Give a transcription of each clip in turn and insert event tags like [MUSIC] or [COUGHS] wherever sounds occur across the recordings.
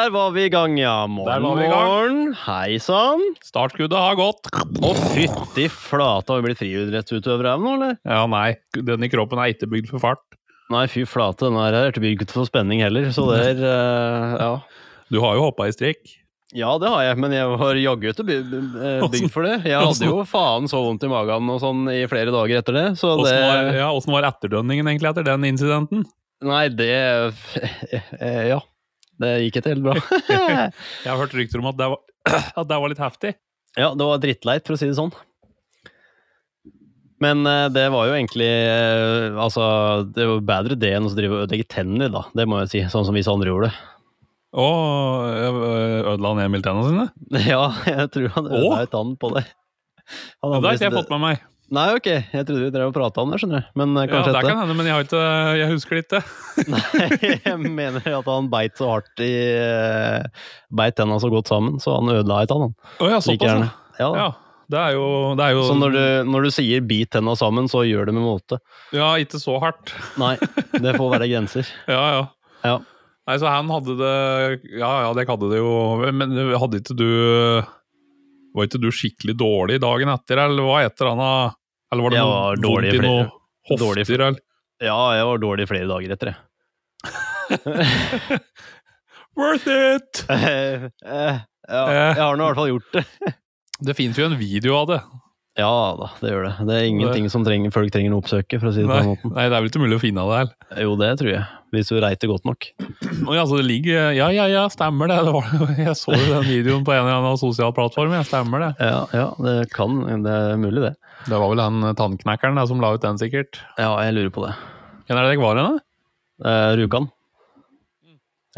der, var vi i gang, ja. Morgen, morgen. Hei sann. Startskuddet har gått. Å, fytti flate, har vi blitt friidrettsutøvere her nå, eller? Ja, nei, den i kroppen er ikke bygd for fart. Nei, fy flate, den her er ikke bygd for spenning heller, så det er uh, Ja. Du har jo hoppa i strikk. Ja, det har jeg, men jeg var jaggu ikke eh, bygd for det. Jeg hadde jo faen så vondt i magen og sånn i flere dager etter det, så det Åssen var, ja, var etterdønningen egentlig etter den incidenten? Nei, det [LAUGHS] eh, Ja. Det gikk ikke helt bra. [LAUGHS] Jeg har hørt rykter om at det var, [CLEARS THROAT] at det var litt heftig. Ja, det var drittleit, for å si det sånn. Men eh, det var jo egentlig eh, Altså, det var bedre det enn å drive og ødelegge tenner, da. Det må jeg si. Sånn som vi andre gjorde. Å, ødela han Emil tenna sine? [LAUGHS] Ja, jeg tror han ødela et tann på det. Han Det har ikke jeg fått med meg. Nei, ok. Jeg trodde vi drev og prata om det, skjønner du. Men kanskje Ja, Det etter. kan hende, men jeg, har ikke, jeg husker det ikke. [LAUGHS] [LAUGHS] Nei, jeg mener at han beit så hardt i eh, Beit tenna så godt sammen, så han ødela et tann. han. Oh, ja, Like såpass, gjerne. ja. Ja. Det er jo, det er jo Så når du, når du sier 'bit tenna sammen', så gjør det med måte. Ja, ikke så hardt. Nei, [LAUGHS] det får være grenser. Ja, ja. Ja. Nei, så han hadde det Ja, ja, det hadde det jo Men hadde ikke du Var ikke du skikkelig dårlig dagen etter, eller hva et eller annet Eller var det noe vondt i noe hofter, eller? Ja, jeg var dårlig flere dager etter, jeg. [LAUGHS] Worth it! Uh, [LAUGHS] uh, ja, jeg har nå i hvert fall gjort det. [LAUGHS] Det fins jo en video av det. Ja da, det gjør det. Det er ingenting som trenger, folk trenger å oppsøke, for å si det på Nei, den måten. nei, det er vel ikke mulig å finne av det heller? Jo, det tror jeg. Hvis du reiter godt nok. Å ja, så det ligger Ja, ja, ja, stemmer det. det var, jeg så jo den videoen på en eller annen sosial plattform. Ja, stemmer det. Ja, ja, det kan Det er mulig, det. Det var vel han tannknekkeren da, som la ut den, sikkert. Ja, jeg lurer på det. Hvem er det dere var henne? Eh, Rjukan.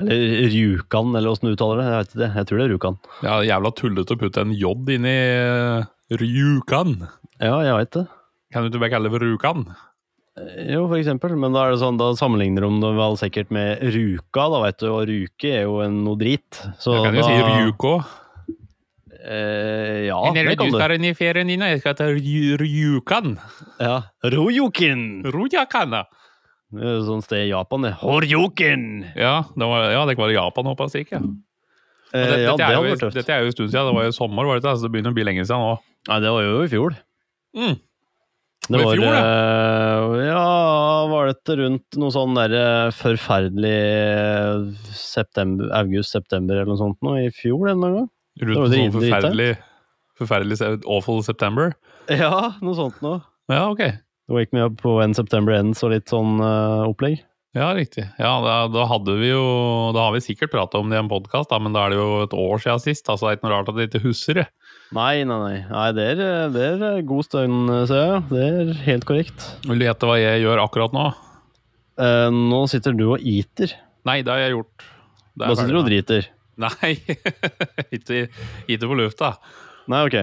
Eller Rjukan, eller åssen du uttaler det. Jeg vet ikke det. Jeg tror det er Rjukan. Ja, jævla tullete å putte en J inn i uh, Rjukan. Ja, jeg veit det. Kan du ikke bare kalle det for Rjukan? Eh, Jo, for eksempel. Men da det sånn, da sammenligner de det vel sikkert med Ruka, da veit du. Og Ruke er jo en noe drit. Så Jeg kan jo da, si Rjuko. Eh, ja, det du kan du. skal inn i ferien din, jeg skal til Ryukan. Ja. Er jo sånn sted i Japan, det. Horjokin! Ja, det var, ja, det var i Japan, håper jeg ikke. Eh, Det, ja, dette, er det jo, tøft. dette er jo en stund siden. Det var jo sommer, var det ikke? Så det begynner å bli lenge siden nå. Nei, det var jo i fjor. Mm. Det var fjor, eh, Ja, var dette rundt noe sånn derre forferdelig september, august-september eller noe sånt nå i fjor denne gangen? Rundt var sånn forferdelig, forferdelig awful September. Ja, noe sånt nå. Ja, ok. Wake me up på When September Ends og litt sånn uh, opplegg. Ja, riktig. Ja, da, da hadde vi jo Da har vi sikkert prata om det i en podkast, men da er det jo et år siden sist. Altså, det er ikke noe rart at jeg ikke husker det. Nei, nei, nei. nei det, er, det er god stund, ser jeg. Det er helt korrekt. Vil du gjette hva jeg gjør akkurat nå? Eh, nå sitter du og eater. Nei, det har jeg gjort. Da sitter du og driter. Nei, [LAUGHS] ikke, ikke på lufta. Nei, ok.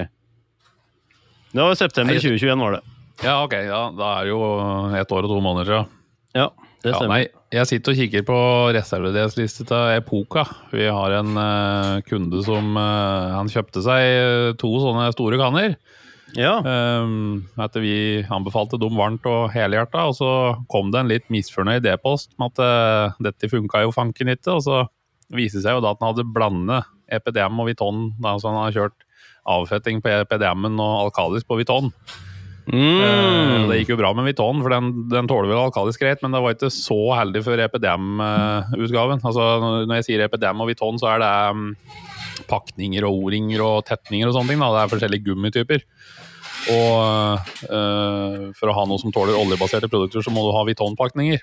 Det var september 2021, var det. Ja, ok. Ja, da er det jo ett år og to måneder siden. Ja, det Ja, stemmer. nei, jeg sitter og kikker på reservedelsliste til Epoca. Vi har en uh, kunde som uh, Han kjøpte seg eh, to sånne store kanner. Ja. Um, etter vi anbefalte dem varmt og helhjerta, og så kom det en litt misfornøyd e-post med at uh, dette funka jo fanken ikke. Og så viste det seg jo da at han hadde blandet EPDM og Viton. Da, så han har kjørt avfetting på EPDM-en og Alkalis på Viton. Eh, Mm. Det gikk jo bra med Viton, for den, den tåler vel alkalisk greit, men det var ikke så heldig for EPDM-utgaven. Altså, når jeg sier EPDM og Viton, så er det um, pakninger og O-ringer og tetninger og sånne ting. Da. Det er forskjellige gummityper. Og uh, for å ha noe som tåler oljebaserte produkter, så må du ha Viton-pakninger.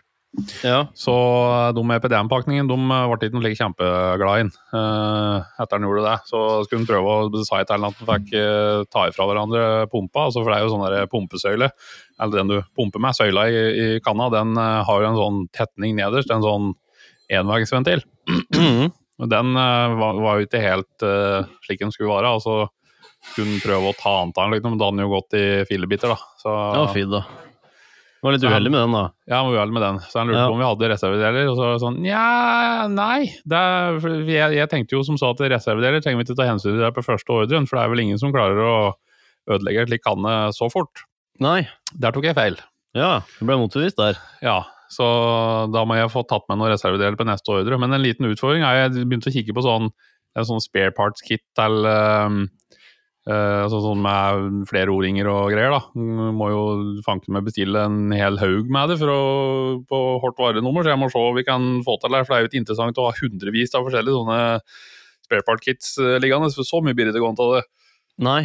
Ja. Så eh, de med PDM-pakningen de eh, ble ikke noe like kjempeglad inn uh, etter han gjorde det. Så skulle han prøve å si til at han fikk uh, ta ifra hverandre pumpa. Altså, for det er jo sånn pumpesøyle, eller den du pumper med, søyla i, i kanna, den uh, har jo en sånn tetning nederst, en sånn enveisventil. Mhm. Den eh, var, var jo ikke helt eh, slik den skulle være. og så skulle han prøve å ta an til han, liksom, da hadde han jo gått i fillebiter. da. Så, Ja, fint, da. Var litt uheldig med den, da. ja, han var uheldig med den. Så han lurte Ja. på om vi hadde reservedeler. Og så var det sånn Nja, nei. Det er, jeg, jeg tenkte jo som så at reservedeler trenger vi ikke ta hensyn til det på første ordren, for det er vel ingen som klarer å ødelegge et slikt kanne så fort. Nei. Der tok jeg feil. Ja, du ble motbevist der. Ja. Så da må jeg få tatt med noen reservedeler på neste ordre. Men en liten utfordring er jeg begynte å kikke på sånn, en sånn spare parts kit til um, altså sånn med flere O-ringer og greier. da. Må jo fanken meg bestille en hel haug med det for å, på hardt varenummer, så jeg må se om vi kan få til det. For det er jo ikke interessant å ha hundrevis av forskjellige sånne sparepart-kits uh, liggende, for så mye blir det ikke av det. Nei.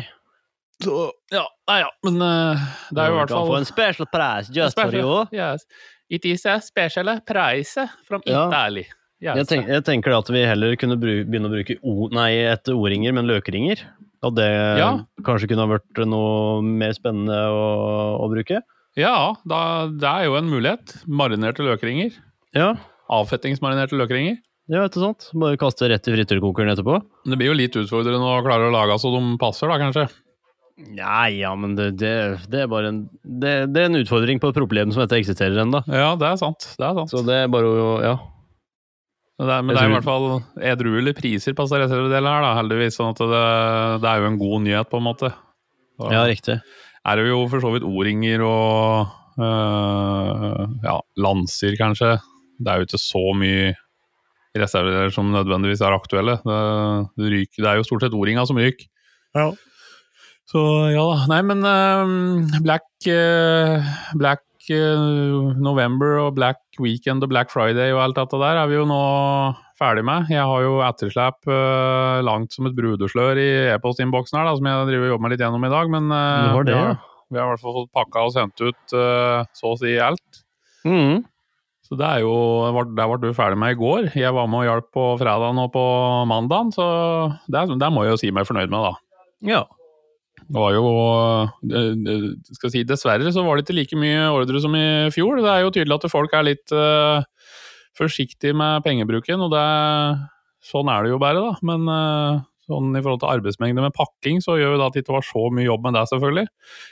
Så ja, nei ja, men uh, det er jo i hvert Du kan fall få en special price just for you. Yes. It is a special price from Ja. Italy. Yes. Jeg, tenk, jeg tenker at vi heller kunne begynne å bruke o, nei, etter O-ringer, men løkringer. At det Ja. kanskje kunne ha vært noe mer spennende å, å bruke. Ja, da, det er jo en mulighet. Marinerte løkringer. Ja, Avfettingsmarinerte løkringer. ja ikke sant? Bare kaste rett i frityrkokeren etterpå. Det blir jo litt utfordrende å klare å lage så de passer, da, kanskje. Nei, ja, men det, det, det er bare en det, det er en utfordring på et problem som dette eksisterer ennå. Ja, det er sant. Det er sant. Så det er bare å Ja. Men det er, men det er i hvert fall edruelige priser på reservedelene her, da, heldigvis. Sånn at det, det er jo en god nyhet, på en måte. Så ja, riktig. er det jo for så vidt O-ringer og øh, ja, lanser, kanskje. Det er jo ikke så mye reservedeler som nødvendigvis er aktuelle. Det, det, ryker, det er jo stort sett O-ringa som ryker. Ja. Så ja da. Nei, men øh, Black, øh, Black øh, November og Black Weekend og Black Friday og alt dette der er vi jo nå ferdig med. Jeg har jo etterslep uh, langt som et brudeslør i e-postinnboksen her, da, som jeg driver og jobber meg litt gjennom i dag. Men uh, det det, ja. vi har i hvert fall fått pakka og sendt ut uh, så å si alt. Mm. Så det er jo, Der ble du ferdig med i går. Jeg var med og hjalp på fredagen og på mandagen, så det, det må jeg jo si meg fornøyd med, da. Ja. Det var jo eh, skal jeg si, Dessverre så var det ikke like mye ordre som i fjor. Det er jo tydelig at folk er litt uh, forsiktige med pengebruken, og det, sånn er det jo bare, da. Men uh, sånn i forhold til arbeidsmengde med pakking, så gjør jo det at det ikke var så mye jobb med det, selvfølgelig.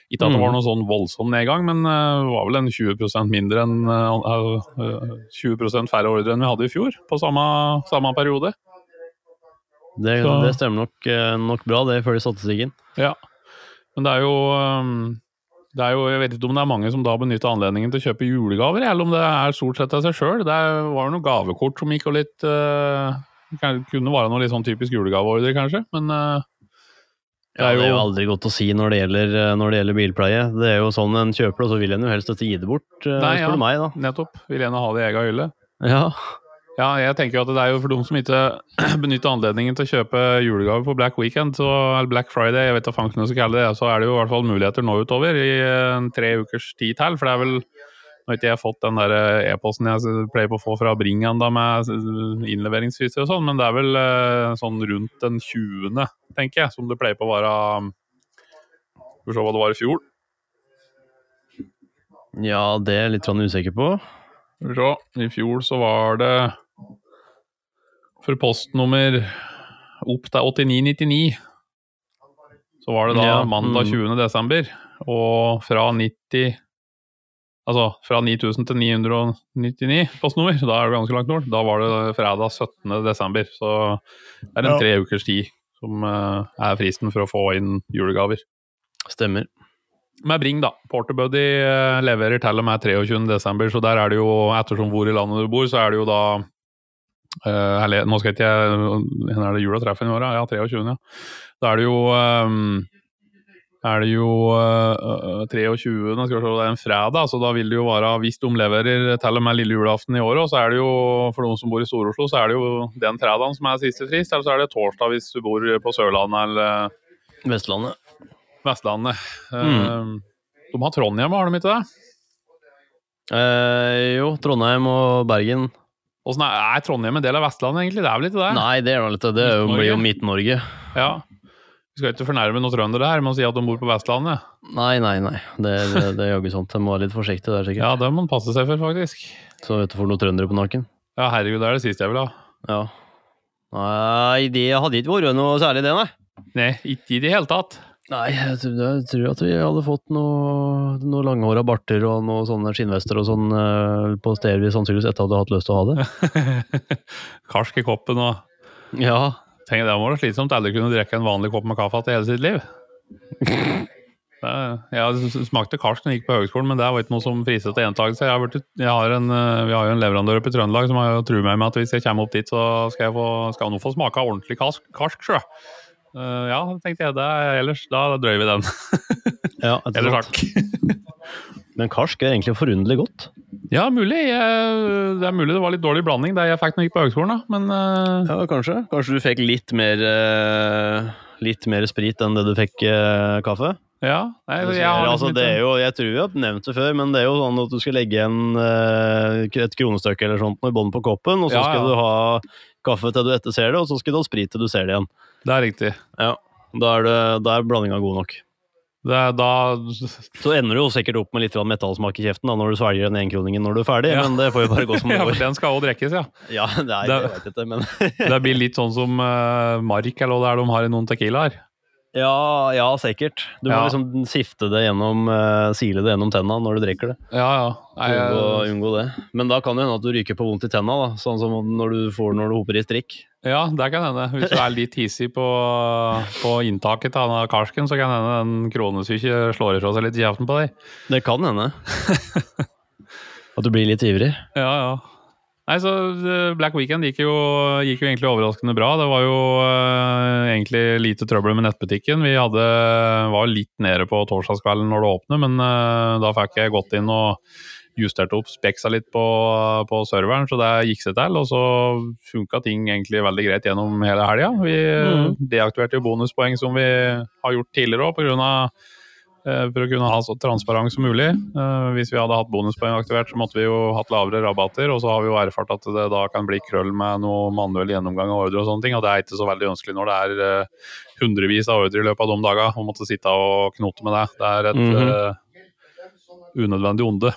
Ikke at det var Mm. noen sånn voldsom nedgang, men det var vel en 20% mindre enn uh, eh, 20% færre ordre enn vi hadde i fjor, på samme, samme periode. Det, det stemmer nok, nok bra, det, ifølge statistikken. Ja, men det er jo um, det er jo, Jeg vet ikke om det er mange som da benytter anledningen til å kjøpe julegaver, eller om det er stort sett av seg sjøl. Det var jo noen gavekort som gikk og litt uh, Kunne være noe litt sånn typisk julegaveordre, kanskje, men uh, det Ja, er det er jo jo aldri godt å si når det gjelder, eh, når det gjelder bilpleie. Det er jo sånn en kjøper, og så vil en jo helst ikke gi det bort, uh, Nei, spør ja. meg, da. nettopp vil gjerne ha det i egen hylle. Ja. Ja, jeg tenker jo at det er jo for de som ikke [CLEARS THROAT] benytter anledningen til å kjøpe julegave på Black Weekend, så, eller Black Friday, jeg vet da fanken hva jeg skal kalle det, så er det jo i hvert fall muligheter nå utover i en tre ukers tid til. For det er vel Nå har ikke jeg fått den der eh, e-posten jeg pleier på å få fra Bring ennå med innleveringsfrister og sånn, men det er vel eh, sånn rundt den 20., tenker jeg, som det pleier på å være Skal vi se hva det var i fjor. ja, det er jeg litt sånn usikker på. Skal vi se. I fjor så var det for postnummer opp til 8999. Så var det da Ja, mandag mm. 20. desember. Og fra 90 Altså fra 9000 til 999 postnummer, da er det ganske langt nord. Da var det fredag 17. desember. Så det er en Ja. tre ukers tid som eh, er fristen for å få inn julegaver. Stemmer. Med Bring, da. Porterbuddy eh, leverer til og med 23. desember, så der er det jo, ettersom hvor i landet du bor, så er det jo da eh, eller, Nå skal ikke jeg Hvor er det jula treffer i år. Ja, 23. Ja. Da er det jo um, er det jo uh, 23. Skal vi se, det er en fredag, så da vil det jo være Hvis de leverer til og med lille julaften i året, så er det jo for de som bor i Stor-Oslo, så er det jo den fredagen som er siste frist, eller så er det torsdag hvis du bor på Sørlandet eller Vestlandet. Vestlandet. Mm. Uh, De har Trondheim, har de ikke det? Eh, jo, Trondheim og Bergen. Åssen er, er Trondheim en del av Vestlandet, egentlig? Det er vel ikke det? Nei, det er vel ikke det. Det blir jo Midt-Norge. Ja. Vi skal ikke fornærme noen trøndere her med å si at de bor på Vestlandet. Nei, nei, nei. Det, det, det er jaggu sånt. De må være litt forsiktige der, sikkert. Ja, det må man passe seg for, faktisk. Så vet du får noen trøndere på nakken. Ja, herregud, det er det siste jeg vil ha. Ja. Nei, det hadde ikke vært noe særlig, det, nei. Nei, ikke i det hele tatt. Nei, jeg tror, jeg tror at vi hadde fått noe, noe langhåra barter og noe sånne skinnvester og sånn eh, på steder vi sannsynligvis ikke hadde hatt lyst til å ha det. [LAUGHS] Karsk i koppen og Ja, Tenk, Det må være slitsomt Alle kunne drikke en vanlig kopp med kaffe til hele sitt liv. [LAUGHS] Jeg smakte karsk da jeg gikk på høgskolen, men det var ikke noe som friset til gjentakelse. Eh, vi har jo en leverandør oppe i Trøndelag som har truet meg med at hvis jeg kommer opp dit, så skal jeg få, skal jeg nå få smake ordentlig karsk, karsk sjø. Eh, ja, tenkte jeg. Det, ellers da drøy vi den. [LAUGHS] Ja, Eller takk. [LAUGHS] Men karsk er egentlig forunderlig godt. Ja, mulig. Jeg, det er mulig det var litt dårlig blanding det jeg fikk når jeg gikk på høgskolen, da. Men uh... Ja, kanskje. Kanskje du fikk litt mer, uh, litt mer sprit enn det du fikk kaffe? ja. Nei, jeg har altså, liksom det er jo, jeg tror vi har nevnt det før, men det er jo sånn at du skal legge igjen et kronestykke eller sånt i bånn på koppen, og så Ja, skal ja. du ha kaffe til du etterser det, og så skal du ha sprit til du ser det igjen. Det er riktig. Ja, Da er, det, da er blandinga god nok. Det er da Så ender du jo sikkert opp med litt metallsmak i kjeften da, når du svelger den enkroningen når du er ferdig, Ja. men det får jo bare gå [LAUGHS] som det Ja, for den skal òg drikkes, ja. Ja, [LAUGHS] det er, Det- jeg vet ikke, men [LAUGHS] Det blir litt sånn som uh, Mark, eller hva det er de har i noen tequilaer. Ja, ja, sikkert. Du må Ja. liksom sifte det gjennom, uh, sile det gjennom tenna når du drikker det. Ja, ja. Nei, Unngå, jeg- unngå det. Men da kan det hende at du ryker på vondt i tenna, da. Sånn som når du får når du hoper i strikk. ja, det kan hende. Hvis du er litt hissig på, på inntaket av karsken, så kan hende den kronesyke slår ifra seg litt i kjeften på deg. Det kan hende. [LAUGHS] at du blir litt ivrig. Ja, ja. Nei, så eh, Black Weekend gikk jo, gikk jo egentlig overraskende bra. Det var jo uh, egentlig lite trøbbel med nettbutikken. Vi hadde, var litt nede på torsdagskvelden når det åpnet, men uh, da fikk jeg gått inn og justert opp speksa litt på, på serveren, så det gikk seg til. Og så funka ting egentlig veldig greit gjennom hele helga. Vi mm. deaktiverte jo bonuspoeng som vi har gjort tidligere òg, pga. Eh, for å kunne ha så transparent som mulig. Eh, Hvis vi hadde hatt bonuspoeng aktivert, så måtte vi jo hatt lavere rabatter. Og så har vi jo erfart at det da kan bli krøll med noe manuell gjennomgang av ordre og sånne ting. Og det er ikke så veldig ønskelig når det er eh, hundrevis av ordre i løpet av de dagene. Å måtte sitte og knote med det. Det er et mm -hmm. uh, unødvendig onde.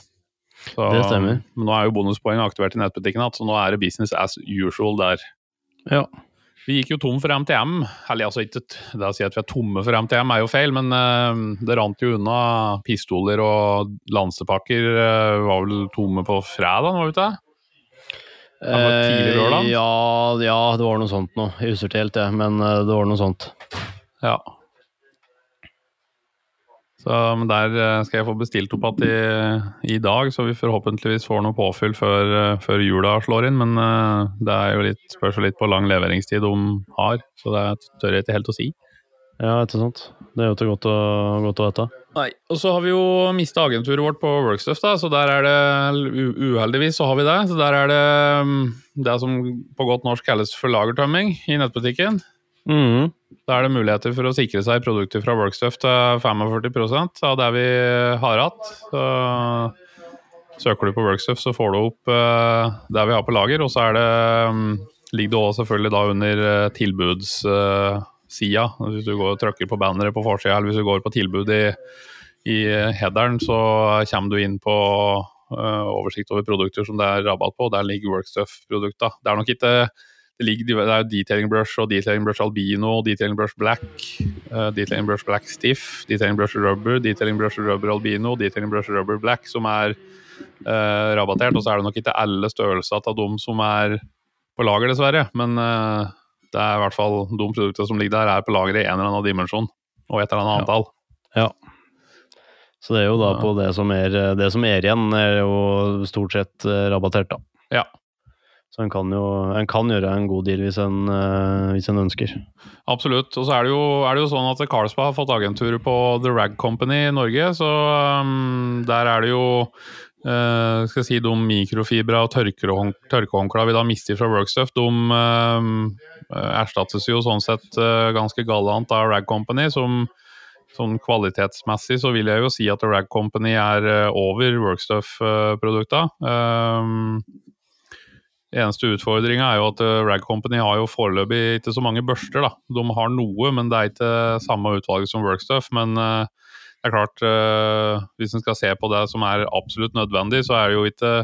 Så, Det stemmer. Men nå er jo bonuspoeng aktivert i nettbutikken igjen, så nå er det business as usual der. Ja. Vi gikk jo tom for MTM. Eller altså ikke det å si at vi er tomme for MTM er jo feil, men uh, det rant jo unna pistoler og lansepakker. Uh, var vel tomme på fredag, var det ikke det? Det var? Eh, Ja, ja, det var noe sånt nå. Jeg husker ikke helt, jeg, men det var noe sånt. Ja. Så men der eh, skal jeg få bestilt opp igjen i, i dag, så vi forhåpentligvis får noe påfyll før, eh, før jula slår inn. Men eh, det er jo litt, spørs litt på lang leveringstid de har, så det tør jeg ikke helt å si. Ja, ikke sant. Det er jo til godt å, godt å vite. Nei, og så har vi jo mista agenturet vårt på Workstuff, da, så der er det Uheldigvis så har vi det. Så der er det mm, det som på godt norsk kalles for lagertømming i nettbutikken. Mhm. Da er det muligheter for å sikre seg produkter fra Workstuff til 45% av det vi har hatt. Så søker du på Workstuff, så får du opp eh, det vi har på lager, og så det, mm, ligger det også selvfølgelig da under uh, tilbudssida. hvis du går og trykker på banneret på forsida, eller hvis du går på tilbud i, i headeren, så kommer du inn på eh, oversikt over produkter som det er rabatt på. og Der ligger Workstuff-produkta. Det er nok ikke det, ligger, det er jo detailing brush og detailing brush albino, detailing brush black, uh, detailing brush black stiff, detailing brush rubber, detailing brush rubber albino, detailing brush rubber black som er uh, rabattert. Og så er det nok ikke alle størrelser av dem som er på lager, dessverre. Men uh, det er i hvert fall de produktene som ligger der, er på lager i en eller annen dimensjon og et eller annet Ja. antall. Ja. Så det er jo da på det som er Det som er igjen, er jo stort sett rabattert, da. Ja. Så en kan jo en kan gjøre en god deal hvis en, eh, hvis en ønsker. Absolutt. Og så er det, jo, er det jo sånn at Carlsberg har fått agenturer på The Rag Company i Norge, så um, der er det jo uh, skal jeg si, de mikrofibra og tørkehånd- tørkehåndklær vi da mister fra Workstuff, de um, erstattes jo sånn sett uh, ganske galant av Rag Company, som sånn kvalitetsmessig så vil jeg jo si at Rag Company er uh, over Workstuff-produkta. Um, Eneste utfordringa er jo at eh, Rag Company har jo foreløpig ikke så mange børster. da. De har noe, men det er ikke samme utvalg som Workstuff. Men uh, det er klart, uh, hvis en skal se på det som er absolutt nødvendig, så er det jo ikke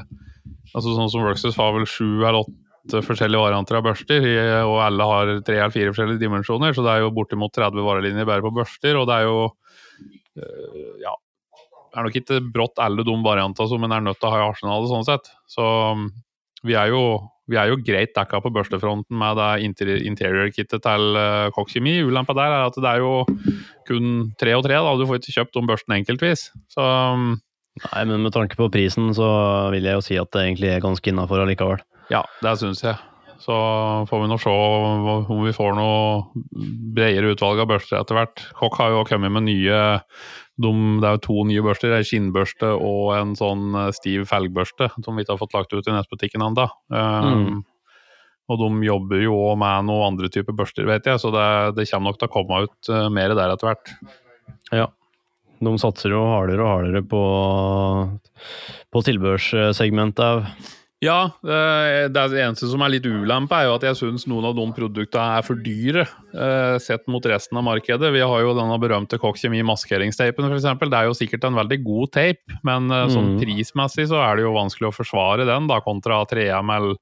altså Sånn som Workstuff har vel sju eller åtte forskjellige varianter av børster, og alle har tre eller fire forskjellige dimensjoner, så det er jo bortimot 30 varelinjer bare på børster, og det er jo uh, ja, det er nok ikke brått alle de variantene som en er nødt til å ha i arsenalet, sånn sett. Så vi er jo vi er jo greit dekka på børstefronten med det interior-kittet til uh, Koch Kjemi. Ulempa der er at det er jo kun tre og tre. da, Du får ikke kjøpt om børsten enkeltvis. Så um, Nei, men med tanke på prisen, så vil jeg jo si at det egentlig er ganske innafor allikevel. Ja, det syns jeg. Så får vi nå se om vi får noe bredere utvalg av børster etter hvert. Kokk har jo kommet med nye de, Det er jo to nye børster. En skinnbørste og en sånn eh, stiv felgbørste som vi ikke har fått lagt ut i nettbutikken ennå. Um, mm. Og de jobber jo òg med noen andre typer børster, vet jeg, så det, det kommer nok til å komme ut uh, mer der etter hvert. Ja. De satser jo hardere og hardere på, på tilbehørssegmentet. Ja, det eneste som er litt ulempe, er jo at jeg syns noen av de produktene er for dyre eh, sett mot resten av markedet. Vi har jo denne berømte Kokk Kjemi maskeringsteipen f.eks. Det er jo sikkert en veldig god tape, men eh, sånn mm. prismessig så er det jo vanskelig å forsvare den da, kontra 3M eller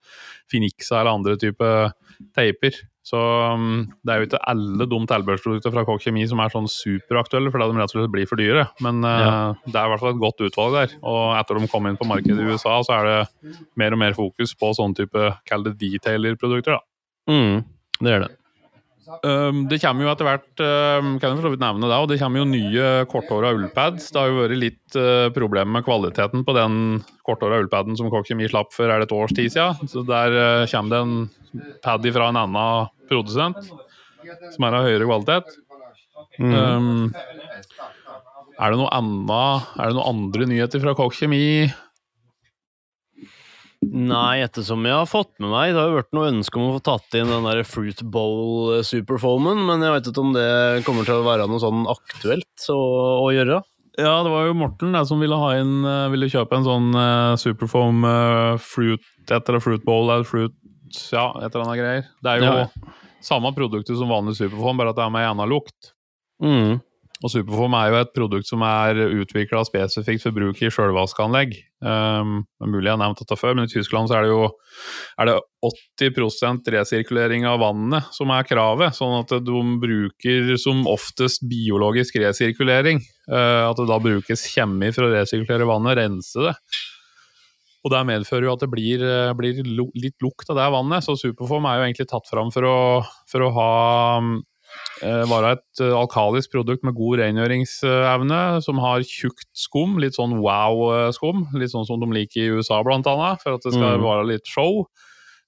Finixa eller andre typer teiper. Så um, det er jo ikke alle de tilbehørsprodukter fra Kokk Kjemi som er sånn superaktuelle, fordi de rett og slett blir for dyre. Men uh, ja. det er i hvert fall et godt utvalg der. Og etter de kom inn på markedet i USA, så er det mer og mer fokus på sånn type, kall det detailer-produkter, da. Mm, det er det. Um, det kommer jo etter hvert um, kan jeg for nevne det, og det kommer jo nye korthåra ullpads. Det har jo vært litt uh, problem med kvaliteten på den korthåra ullpaden som kokkjemi slapp for er det et års tid siden. Så der uh, kommer det en pad fra en annen produsent som er av høyere kvalitet. Mm. Um, er det noe annet, er det noen andre nyheter fra Kokk Kjemi? Nei, ettersom jeg har fått med meg Det har jo vært noe ønske om å få tatt inn den der Fruit Bowl eh, men jeg vet ikke om det kommer til å være noe sånn aktuelt å, å gjøre. Ja, det var jo Morten der, som ville, ha inn, eh, ville kjøpe en sånn uh, Superfoam uh, fruit etter Fruit Bowl eller Fruit Ja, et eller annet greier. Det er jo ja. samme produktet som vanlig Superfoam, bare at det er med en annen lukt. Mm. Og Superform er jo et produkt som er utvikla spesifikt for bruk i sjølvaskeanlegg. Um, mulig jeg har nevnt dette før, men i Tyskland så er det jo er det 80% resirkulering av vannet som er kravet. Sånn at de bruker som oftest biologisk resirkulering. Uh, at det da brukes kjemi for å resirkulere vannet, rense det. Og Det medfører jo at det blir, blir litt lukt av det vannet. Så Superform er jo egentlig tatt fram for å, for å ha Eh, være et eh, alkalisk produkt med god rengjøringsevne, som har tjukt skum, litt sånn wow-skum. Litt sånn som de liker i USA, blant annet, for at det skal mm. være litt show.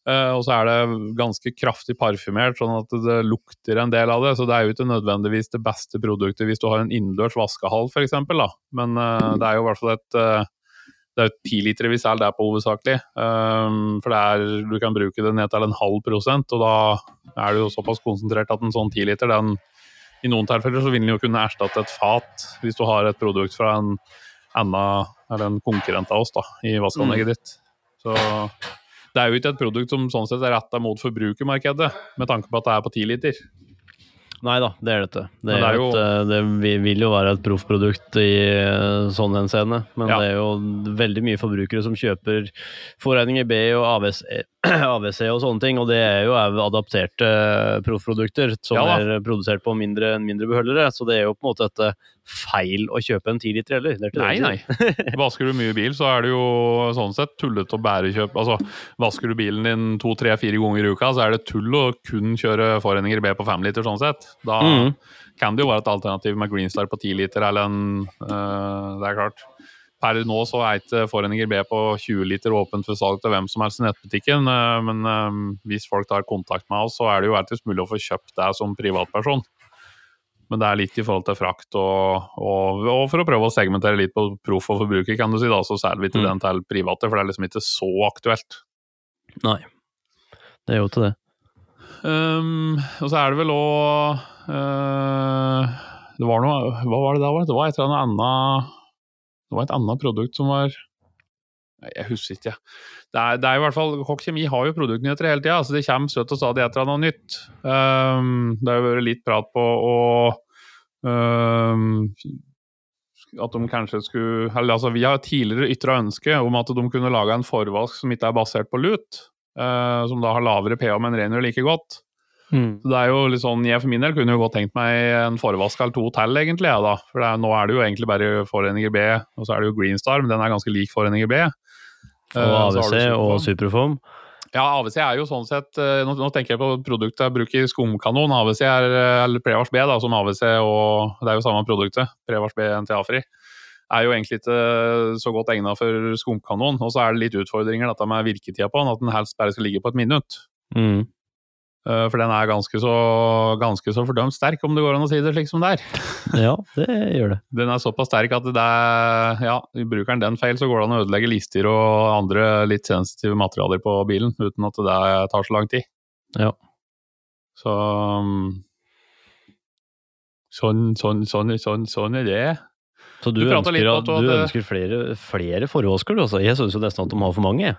Og så er det ganske kraftig parfymert, sånn at det lukter en del av det. Så det er jo ikke nødvendigvis det beste produktet hvis du har en innendørs vaskehall, f.eks. Men uh, det er jo i hvert fall et det er ti liter vi selger der på hovedsakelig. Um, for er, du kan bruke det ned til en halv prosent, og da er det jo såpass konsentrert at en sånn ti liter, den i noen tilfeller så vil den jo kunne erstatte et fat hvis du har et produkt fra en annen, eller en konkurrent av oss da, i vaskeanlegget mm. ditt. Så det er jo ikke et produkt som sånn sett er retta mot forbrukermarkedet, med tanke på at det er på ti liter. Nei da, det er det ikke. Det, det, jo... Eh, det, vil jo være et proffprodukt i eh, sånn henseende, men ja. det er jo veldig mye forbrukere som kjøper forregninger B og AVC, [CLEARS THROAT] AVC, og sånne ting, og det er jo adapterte proffprodukter som ja, er produsert på mindre, mindre beholdere, så det er jo på en måte et feil å kjøpe en 10 liter heller. nei, nei. [LAUGHS] Vasker du mye bil, så er det jo sånn sett tullete å bære kjøp. Altså, vasker du bilen din to, tre, fire ganger i uka, så er det tull å kun kjøre Foreninger B på fem liter, sånn sett. Da mm. kan det jo være et alternativ med Greenstar på 10 liter, eller en øh, Det er klart. Per nå så er ikke Foreninger B på 20 liter åpent for salg til hvem som helst i nettbutikken, øh, men øh, hvis folk tar kontakt med oss, så er det jo alltids mulig å få kjøpt det som privatperson. Men det er litt i forhold til frakt og, og, og for å prøve å segmentere litt på proff og forbruker, kan du si. da, Så vi til mm. den til private, for det er liksom ikke så aktuelt. Nei, det er jo til det. Um, og så er det vel òg uh, Det var noe Hva var det da? Det var et eller annet Det var et annet produkt som var jeg husker ikke. Det er, det er i hvert fall, Kokk Kjemi har jo produktnyheter hele tida. Altså det kommer støtt og stadig et eller annet nytt. Um, det har jo vært litt prat på å um, At de kanskje skulle eller altså Vi har tidligere ytra ønske om at de kunne lage en forvask som ikke er basert på lut. Uh, som da har lavere pH, men rengjør like godt. Mm. Så det er jo litt sånn, Jeg for min del kunne jo godt tenkt meg en forvask eller to til, egentlig. Ja, da. For er, nå er det jo egentlig bare Foreninger B, og så er det jo Greenstar, men den er ganske lik Foreninger B. Og AWC og Superform. Ja, AWC er jo sånn sett Nå, nå tenker jeg på produktet jeg bruker skumkanon. AWC er eller Prevars B, da, som AWC og Det er jo samme produktet. Prevars B NTA-fri. Er jo egentlig ikke så godt egna for skumkanon. Og så er det litt utfordringer dette med virketida på den, at den helst bare skal ligge på et minutt. Mm. Eh, for den er ganske så, ganske så fordømt sterk, om det går an å si det slik som det er. [LAUGHS] ja, det gjør det. Den er såpass sterk at det er, ja, bruker den den feil, så går det an å ødelegge lister og andre litt sensitive materialer på bilen, uten at det tar så lang tid. Ja. Så Sånn, sånn, sånn, sånn, sånn er det. Så du, du ønsker, at, du ønsker flere, flere du Altså. Jeg syns jo nesten at de har for mange.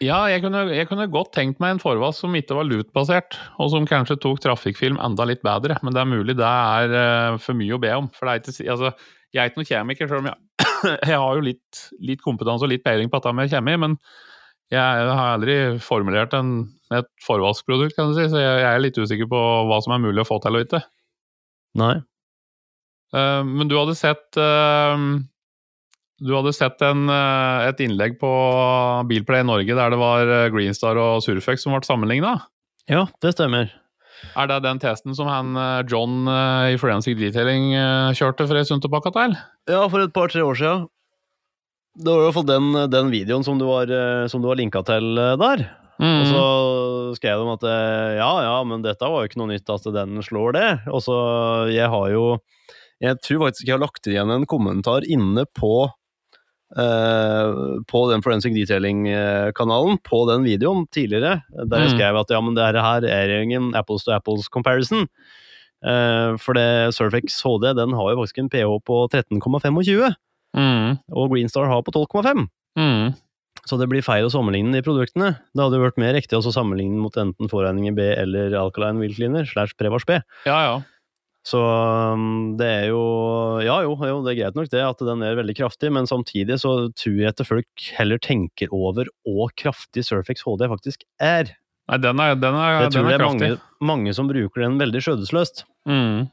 Ja, jeg kunne, jeg kunne, godt tenkt meg en forvass som ikke var lutbasert, og som kanskje tok trafikkfilm enda litt bedre, men det er mulig det er uh, for mye å be om. For det er ikke, altså, jeg er ikke noen kjemiker, selv om jeg, [COUGHS] jeg har jo litt, litt, kompetanse og litt peiling på dette med kjemi, men jeg har aldri formulert en, et forvaskprodukt, kan du si, så jeg, jeg, er litt usikker på hva som er mulig å få til og ikke. Nei. Uh, men du hadde sett uh, du hadde sett en, eh, et innlegg på Bilplay Norge der det var eh, Greenstar og Surfex som ble sammenligna? Ja, det stemmer. Er det den testen som han eh, John i Forensic Detailing kjørte for ei stund tilbake til? Ja, for et par-tre år siden. Det var i hvert fall den, den videoen som du var, som du var linka til der. Mm. Og så skrev de at ja, ja, men dette var jo ikke noe nytt at den slår det. Og så Jeg har jo Jeg tror faktisk jeg har lagt igjen en kommentar inne på Uh, på den Forensic Detailing-kanalen, på den videoen tidligere, der jeg mm. skrev at ja, men det her er ingen apples to apples comparison. Uh, for det Surfex HD den har jo faktisk en PH på 13,25, mm. og Greenstar har på 12,5. Mm. Så det blir feil å sammenligne de produktene. Det hadde jo vært mer riktig å sammenligne mot enten Foregninger B eller Alkaline Wheel Cleaner slash Prevars B. Ja, ja. Så um, det er jo Ja jo, jo, det er greit nok det at den er veldig kraftig, men samtidig så tror jeg at folk heller tenker over hvor kraftig Surfex HD faktisk er. Nei, den er, den er, jeg tror den er det er mange, mange, som bruker den veldig skjødesløst. Mm.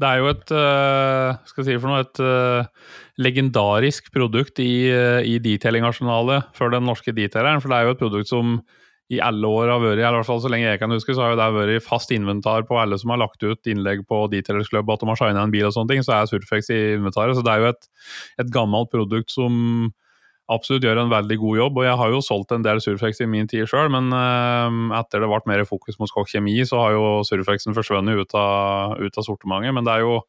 Det er jo et uh, skal jeg si for noe, et uh, legendarisk produkt i, uh, i detailingarsenalet for den norske detaileren. For det er jo et produkt som i alle år har vært, i hvert fall så lenge jeg kan huske, så har det vært fast inventar på alle som har lagt ut innlegg på Detailers Club at de har shina en bil og sånne ting, så er Surfex i inventaret. Så det er jo et, et gammelt produkt som absolutt gjør en veldig god jobb. Og jeg har jo solgt en del Surfex i min tid sjøl, men uh, etter det ble mer fokus mot Skokk Kjemi, så har jo Surfexen forsvunnet ut av, ut av sortimentet. Men det er jo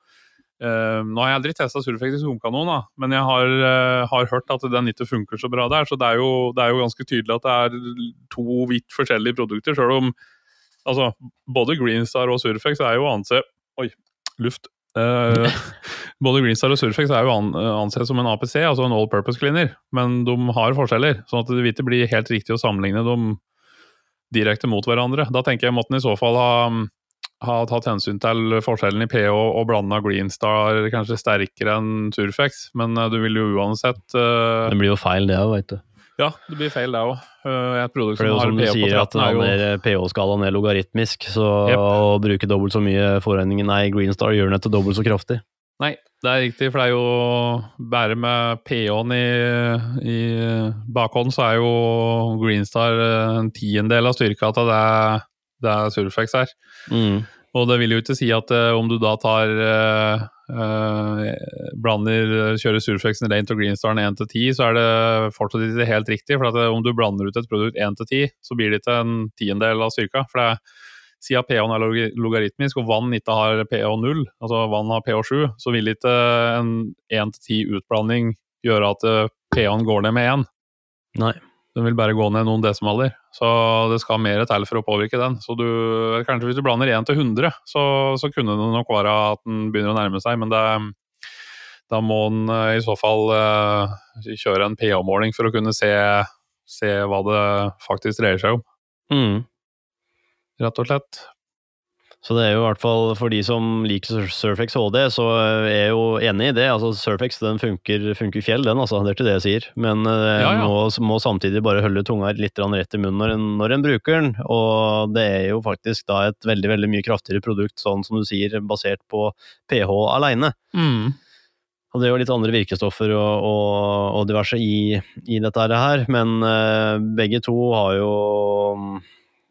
Uh, nå har jeg aldri testa Surfex i Zoomkanon, da, men jeg har, uh, har, hørt at den ikke funker så bra der. Så det er, jo, det er, jo, ganske tydelig at det er to vidt forskjellige produkter. Selv om altså, både Greenstar og Surfex er jo anse Oi, luft. Uh, [LAUGHS] både Greenstar og Surfex er jo an, ansett som en APC, altså en all purpose cleaner, men de har forskjeller. sånn at det vil ikke bli helt riktig å sammenligne dem direkte mot hverandre. Da tenker jeg måtte den i så fall ha ha tatt hensyn til forskjellen i pH og blanda Greenstar kanskje sterkere enn Surfex, men uh, du vil jo uansett uh, Det blir jo feil, det òg, veit du. Ja, det blir feil, det òg. Uh, et produkt som, som har pH på 13 er jo pH-skalaen er logaritmisk, så yep. å bruke dobbelt så mye forregning Nei, Greenstar gjør den etter dobbelt så kraftig. Nei, det er riktig, for det er jo bare med pH-en i, i bakhånd, så er jo Greenstar en tiendedel av styrka til det det er Surfex her. Mm. Og det vil jo ikke si at uh, om du da tar uh, uh, blander kjører Surfexen rent og Greenstaren 1 til 10, så er det fortsatt ikke helt riktig. For at, om du blander ut et produkt 1 til 10, så blir det ikke en tiendedel av styrka. For det, siden pH-en er logaritmisk og vann ikke har pH 0, altså vann har pH 7, så vil ikke en 1 til 10 utblanding gjøre at pH-en går ned med 1. Nei. Den vil bare gå ned noen desimaler, så det skal mer til for å påvirke den. Så du, kanskje hvis du blander 1 til 100, så, så, kunne det nok være at den begynner å nærme seg, men det, da må den eh, i så fall uh, kjøre en pH-måling for å kunne se, se, hva det faktisk dreier seg om. Mm. Rett og slett. Så det er jo i hvert fall for de som liker Surfex HD, så er jeg jo enig i det. Altså Surfex den funker, funker fjell, den altså. Det er ikke det jeg sier. Men uh, ja, ja. Må, må, samtidig bare holde tunga litt rett i munnen når en, når en, bruker den. Og det er jo faktisk da et veldig veldig mye kraftigere produkt, sånn som du sier, basert på pH aleine. Mm. Og det er jo litt andre virkestoffer og, og, og diverse i, i, dette her, men uh, begge to har jo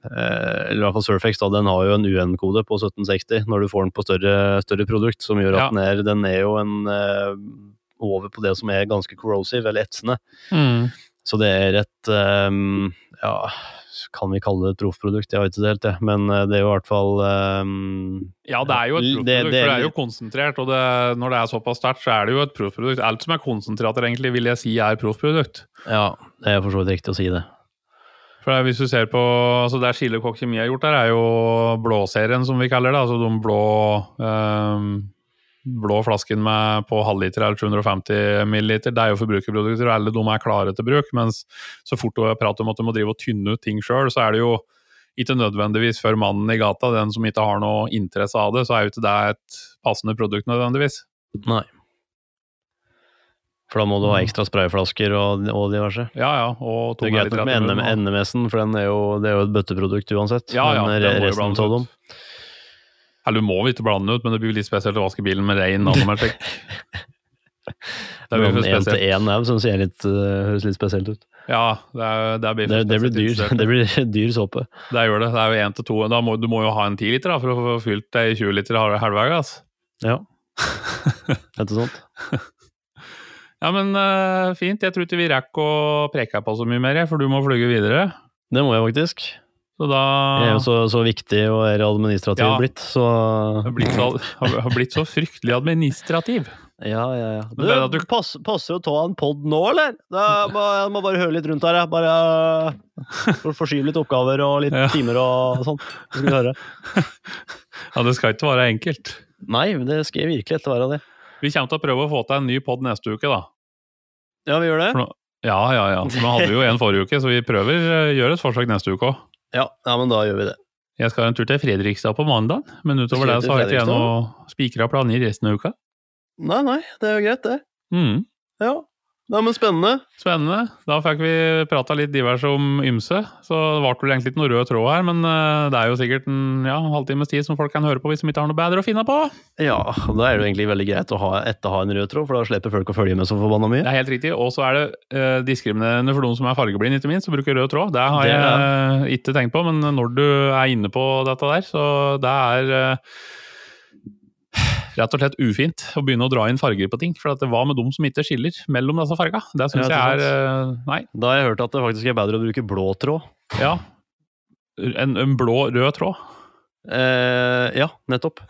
Eller i hvert fall Surfex, da, den har jo en UN-kode på 1760 når du får den på større, større produkt, som gjør at ja. den, er, den, er, jo en uh, over på det som er ganske corrosive, eller etsende. Mm. Så det er et um, ja, kan vi kalle det et proffprodukt? Jeg vet ikke helt, jeg. Men eh, det er jo i hvert fall um, Ja, det er jo et proffprodukt, for det er jo konsentrert. Og det, når det er såpass sterkt, så er det jo et proffprodukt. Alt som er konsentrater, egentlig, vil jeg si er proffprodukt. Ja, det er for så vidt riktig å si det. For hvis du ser på, altså Det Chile Kokk Kjemi har gjort der, er jo blåserien, som vi kaller det. Altså de blå um, blå flasken med på halvliter eller 750 milliliter, det er jo forbrukerprodukter, og alle de er klare til bruk. Mens så fort du prater om at du må drive og tynne ut ting sjøl, så er det jo ikke nødvendigvis for mannen i gata, den som ikke har noe interesse av det, så er jo ikke det et passende produkt nødvendigvis. Nei. For da må du ha ekstra sprayflasker og, og diverse. Ja, ja. Og det er greit nok med NMS-en, for er jo, det er jo et bøtteprodukt uansett. Ja, ja, men resten av dem. Eller du må ikke blande ut, men det blir litt spesielt å vaske bilen med rein nanometer. [LAUGHS] Det blir. Én til én òg, som ser litt, uh, høres litt spesielt ut. Ja, det, er, det, blir, det, det blir dyr. [LAUGHS] Det blir dyr såpe. Det gjør det. Det er jo én til to. Da må, du må jo ha en 10 liter da, for å få fylt ei 20 liter halvveis. Altså. Ja. [LAUGHS] Etter sånt. Ja, men uh, fint. Jeg tror ikke vi rekker å preke på så mye mer, for du må flyge videre. Det må jeg faktisk. Så da Jeg er jo så, så viktig og er administrativ ja, blitt, så Har blitt så, har blitt så fryktelig administrativ. Ja, ja, ja. Du, du... Pass, passer å ta en pod nå, eller? Jeg må, jeg må bare høre litt rundt her, jeg. Bare for, forskyve litt oppgaver og litt ja. timer og sånn. Så skal vi høre. [LAUGHS] Ja, det skal ikke være enkelt. Nei, det skal virkelig ikke være det. Vi kommer til å prøve å få til en ny pod neste uke, da. Ja, vi gjør det? Nå, ja, ja, ja. Nå hadde vi jo en forrige uke, så vi prøver å eh, gjøre et forsøk neste uke òg. Ja, ja, men da gjør vi det. Jeg skal ha en tur til Fredrikstad på mandag, men utover det så har jeg ikke noe spikra planer resten av uka. Nei, nei, det er jo greit, det. Mm. Ja. Nei, men spennende. Spennende. Da fikk vi prata litt divers om ymse. Så det ble vel egentlig ikke noe rød tråd her, men eh, det er jo sikkert en ja, halvtimes tid som folk kan høre på hvis de ikke har noe bedre å finne på. Ja, da er det jo egentlig veldig greit å ha, etter ha en rød tråd, for da slipper folk å følge med så forbanna mye. Det er helt riktig. Og så er det eh, diskriminerende for noen som er fargeblind, ikke minst, som bruker rød tråd. Det har det jeg eh, ikke tenkt på, men når du er inne på dette der, så det er eh, rett og slett ufint å begynne å dra inn farger på ting. For det var med dem som ikke skiller mellom disse fargene. Det syns jeg er Nei. Da har jeg hørt at det faktisk er bedre å bruke blå tråd. Ja. En, en blå-rød tråd. Eh, ja, nettopp.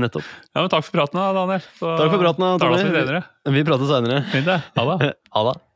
nettopp. [LAUGHS] ja, men Takk for praten, da, Daniel. Så, takk for praten, da, Tommy. Vi, vi prater seinere. Fint. Ha det. ha det. [LAUGHS]